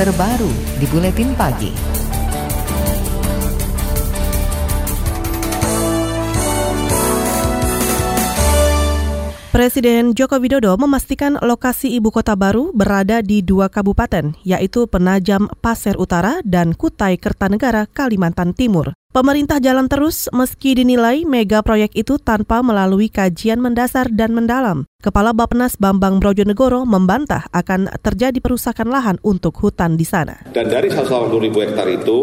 terbaru di Buletin Pagi. Presiden Joko Widodo memastikan lokasi ibu kota baru berada di dua kabupaten, yaitu Penajam Pasir Utara dan Kutai Kertanegara, Kalimantan Timur. Pemerintah jalan terus meski dinilai mega proyek itu tanpa melalui kajian mendasar dan mendalam. Kepala Bappenas Bambang Brojonegoro membantah akan terjadi perusakan lahan untuk hutan di sana. Dan dari 180 ribu hektar itu,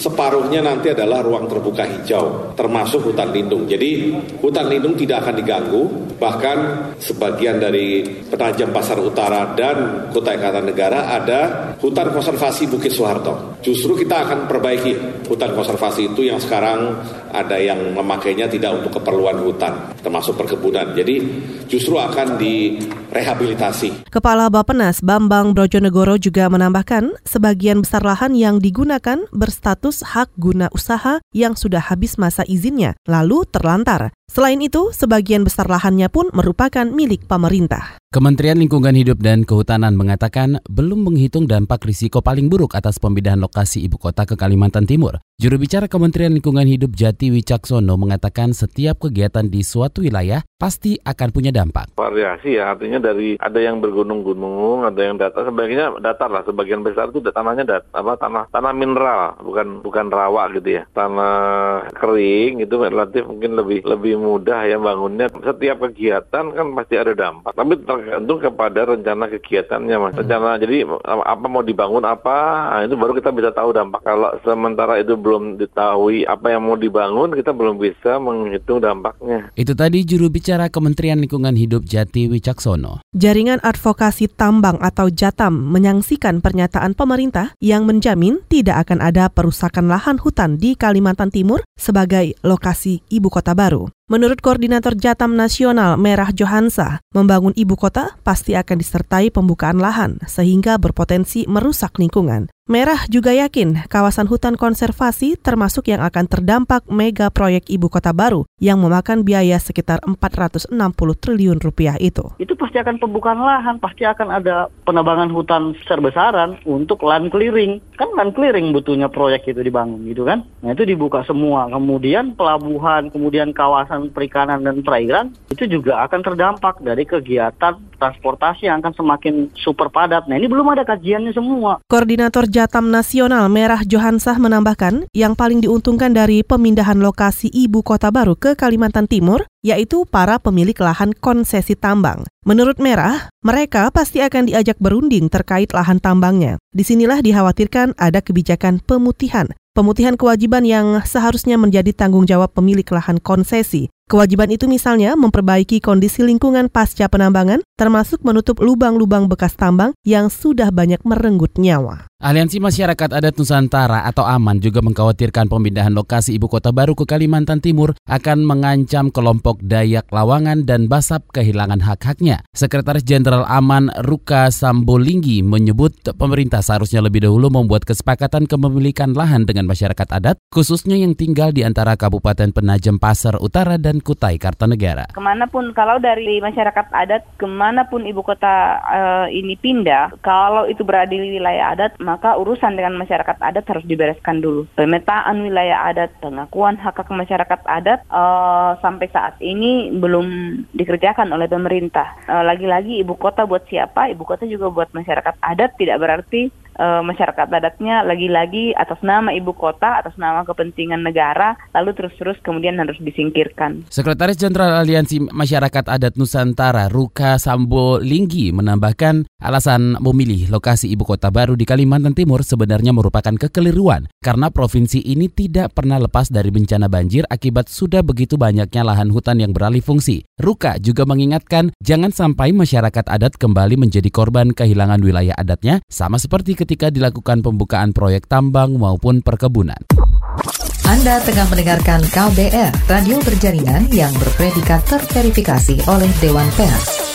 separuhnya nanti adalah ruang terbuka hijau, termasuk hutan lindung. Jadi hutan lindung tidak akan diganggu, bahkan sebagian dari penajam pasar utara dan Kutai Kartanegara ada hutan konservasi Bukit Soeharto. Justru kita akan perbaiki hutan konservasi itu yang sekarang ada yang memakainya tidak untuk keperluan hutan, termasuk perkebunan. Jadi justru akan direhabilitasi. Kepala Bapenas Bambang Brojonegoro juga menambahkan sebagian besar lahan yang digunakan berstatus hak guna usaha yang sudah habis masa izinnya lalu terlantar. Selain itu, sebagian besar lahannya pun merupakan milik pemerintah. Kementerian Lingkungan Hidup dan Kehutanan mengatakan belum menghitung dampak risiko paling buruk atas pemindahan lokasi ibu kota ke Kalimantan Timur. Juru bicara Kementerian Lingkungan Hidup Jati Wicaksono mengatakan setiap kegiatan di suatu wilayah pasti akan punya dampak. Variasi ya, artinya dari ada yang bergunung-gunung, ada yang datar, sebagiannya datar lah, sebagian besar itu tanahnya dat, apa tanah tanah mineral, bukan bukan rawa gitu ya. Tanah kering itu relatif mungkin lebih lebih mudah ya bangunnya. Setiap kegiatan kan pasti ada dampak. Tapi tergantung kepada rencana kegiatannya mas. Hmm. Rencana jadi apa mau dibangun apa nah, itu baru kita bisa tahu dampak. Kalau sementara itu belum diketahui apa yang mau dibangun kita belum bisa menghitung dampaknya. Itu tadi juru bicara Kementerian Lingkungan Hidup Jati Wicaksono. Jaringan Advokasi Tambang atau Jatam menyaksikan pernyataan pemerintah yang menjamin tidak akan ada perusakan lahan hutan di Kalimantan Timur sebagai lokasi ibu kota baru. Menurut Koordinator Jatam Nasional Merah Johansa, membangun ibu kota pasti akan disertai pembukaan lahan sehingga berpotensi merusak lingkungan. Merah juga yakin kawasan hutan konservasi termasuk yang akan terdampak mega proyek ibu kota baru yang memakan biaya sekitar 460 triliun rupiah itu. Itu pasti akan pembukaan lahan, pasti akan ada penebangan hutan besar-besaran untuk land clearing. Kan land clearing butuhnya proyek itu dibangun gitu kan. Nah itu dibuka semua. Kemudian pelabuhan, kemudian kawasan perikanan dan perairan itu juga akan terdampak dari kegiatan transportasi yang akan semakin super padat. Nah ini belum ada kajiannya semua. Koordinator Jatam Nasional Merah Johansah menambahkan, yang paling diuntungkan dari pemindahan lokasi ibu kota baru ke Kalimantan Timur yaitu para pemilik lahan konsesi tambang. Menurut Merah, mereka pasti akan diajak berunding terkait lahan tambangnya. Di sinilah dikhawatirkan ada kebijakan pemutihan Pemutihan kewajiban yang seharusnya menjadi tanggung jawab pemilik lahan konsesi. Kewajiban itu misalnya memperbaiki kondisi lingkungan pasca penambangan, termasuk menutup lubang-lubang bekas tambang yang sudah banyak merenggut nyawa. Aliansi Masyarakat Adat Nusantara atau AMAN juga mengkhawatirkan pemindahan lokasi ibu kota baru ke Kalimantan Timur akan mengancam kelompok Dayak Lawangan dan Basap kehilangan hak-haknya. Sekretaris Jenderal AMAN Ruka Sambolinggi menyebut pemerintah seharusnya lebih dahulu membuat kesepakatan kepemilikan lahan dengan masyarakat adat, khususnya yang tinggal di antara Kabupaten Penajam Pasar Utara dan Kutai Kartanegara. Ke mana pun kalau dari masyarakat adat, ke mana pun ibu kota uh, ini pindah, kalau itu berada di wilayah adat, maka urusan dengan masyarakat adat harus dibereskan dulu. Pemetaan wilayah adat, pengakuan hak hak masyarakat adat uh, sampai saat ini belum dikerjakan oleh pemerintah. eh, lagi-lagi ibu kota buat siapa? Ibu kota juga buat masyarakat adat tidak berarti uh, masyarakat adatnya lagi-lagi atas nama ibu kota, atas nama kepentingan negara, lalu terus-terus kemudian harus disingkirkan. Sekretaris Jenderal Aliansi Masyarakat Adat Nusantara Ruka Sambo Linggi menambahkan alasan memilih lokasi ibu kota baru di Kalimantan Timur sebenarnya merupakan kekeliruan karena provinsi ini tidak pernah lepas dari bencana banjir akibat sudah begitu banyaknya lahan hutan yang beralih fungsi. Ruka juga mengingatkan jangan sampai masyarakat adat kembali menjadi korban kehilangan wilayah adatnya sama seperti ketika dilakukan pembukaan proyek tambang maupun perkebunan. Anda tengah mendengarkan KBR, radio berjaringan yang berpredikat terverifikasi oleh Dewan Pers.